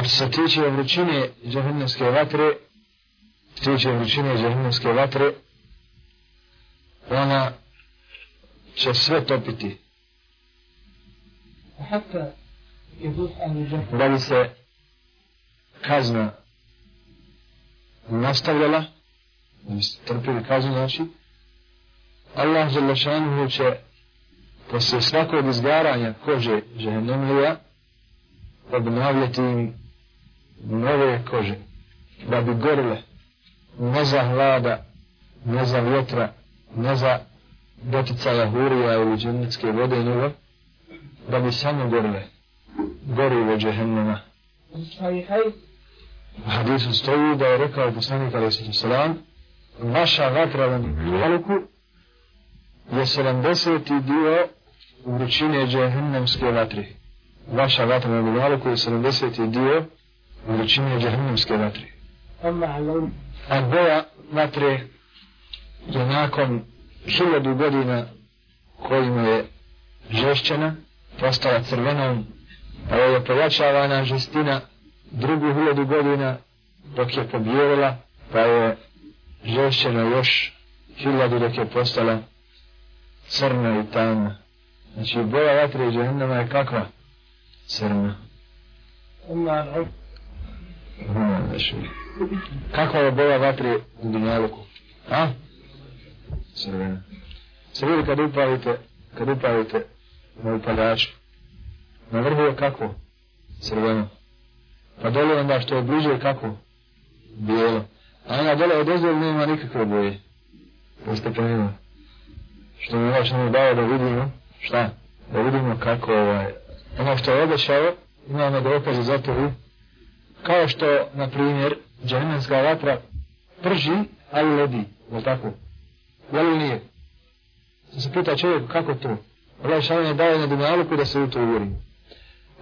A što se tiče vrućine džahennamske vatre, tiče vrućine džahennamske vatre, ona će sve topiti. Da bi se kazna nastavljala, da bi se trpili kaznu, znači, Allah za lašanuhu će posle svakog izgaranja kože žehennemlija obnavljati im da bi gorile ne za hlada ne za vjetra ne za doticaja hurija ili džennetske vode nego da bi samo gorile gorivo džehennema u hadisu stoji da je rekao poslanik alaih sallam vaša vatra na Mihaluku je 70. dio vrućine džehennemske vatre. Vaša vatra na Mihaluku je 70. dio vrućine džehennemske vatre. A boja vatre je nakon hiljadu godina kojima je žešćena, postala crvenom, pa je pojačavana žestina drugu hiljadu godina dok je pobjerila, pa je žešćena još hiljadu dok je postala crna i tamna. Znači boja vatre i džahennama je kakva? Crna. Kakva je boja vatre u dunjaluku? A? Crvena. Se vidi kad upalite, kad upalite na upaljaču. Na vrhu je kako? Crveno. Pa dole onda što je bliže kako? Bijelo. A ona dole od ozdob nema nikakve boje. Posto penima. Što mi vaš nam dao da vidimo, šta? Da vidimo kako ovaj, ono što je obećao, imamo dokaze za to u kao što, na primjer, džahennemska vatra prži, ali ledi, je tako? Je li nije? Se se pita čovjek kako to? Allah šalim je dao na dunjaluku da se u to uvori.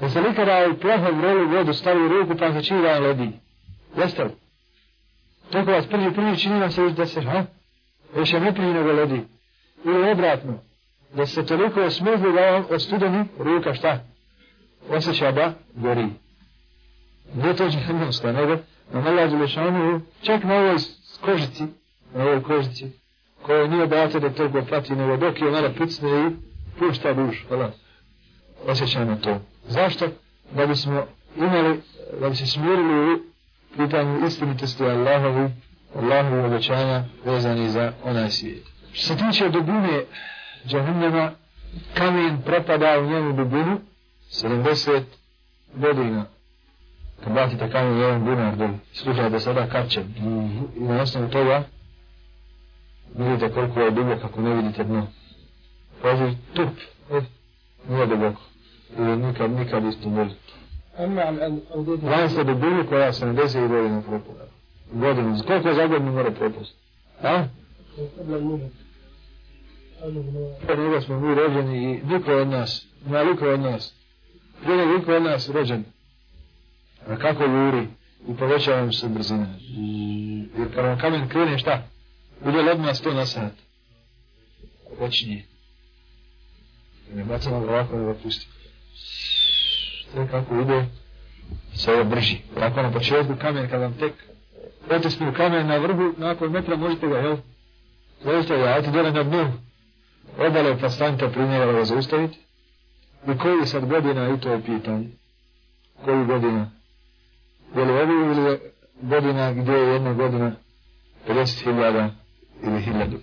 Da se nikada u plahom vrelu vodu stavi u ruku pa se čini da je ledi. Jeste li? Toliko vas prvi prvi čini vam se da se, ha? Još je ne prvi nego ledi. Ili obratno. Da se toliko osmrzli da vam od studeni ruka šta? Osjeća da gori. Nije to džihannamska, pa nego nam Allah Đelešanu, čak na ovoj kožici, na ovoj kožici, koja nije date da toliko prati, nego dok je ona pucne i pušta duš, hvala. Osjeća na to. Zašto? Da bismo imali, da bi se smirili u pitanju istinitosti Allahovu, Allahovu obećanja vezani za onaj svijet. Što se tiče dubine džahannama, kamen propada u njenu dubinu 70 godina kad bacite kamen u jedan bunar dol, slušaj da sada kače i na osnovu toga vidite koliko je duboko kako ne vidite dno. Pazi, tup, eh, nije duboko. Ili nikad, nikad isto boli. Vam se dubinu koja 70 godina propada. Godinu, koliko za godinu mora propust? A? Prije nego smo mi rođeni i niko od nas, ima liko od nas, prije nego niko od nas rođen, A kako juri i povećava se brzina. Jer kada kamen krene šta? Bude li odmah sto na sat? Počinje. Ne bacamo ga ovako da pusti. Sve kako ide, sve je brži. Tako na početku kamen kada vam tek otisnu kamen na vrhu, nakon metra možete ga, jel? Možete ga, ajte dole na dnu. Odale pa stanite primjera da ga zaustavite. I koji sad godina i to je pitanje? Koji godina? Je li ovi ili godina gdje je jedna godina 50.000 ili 1000.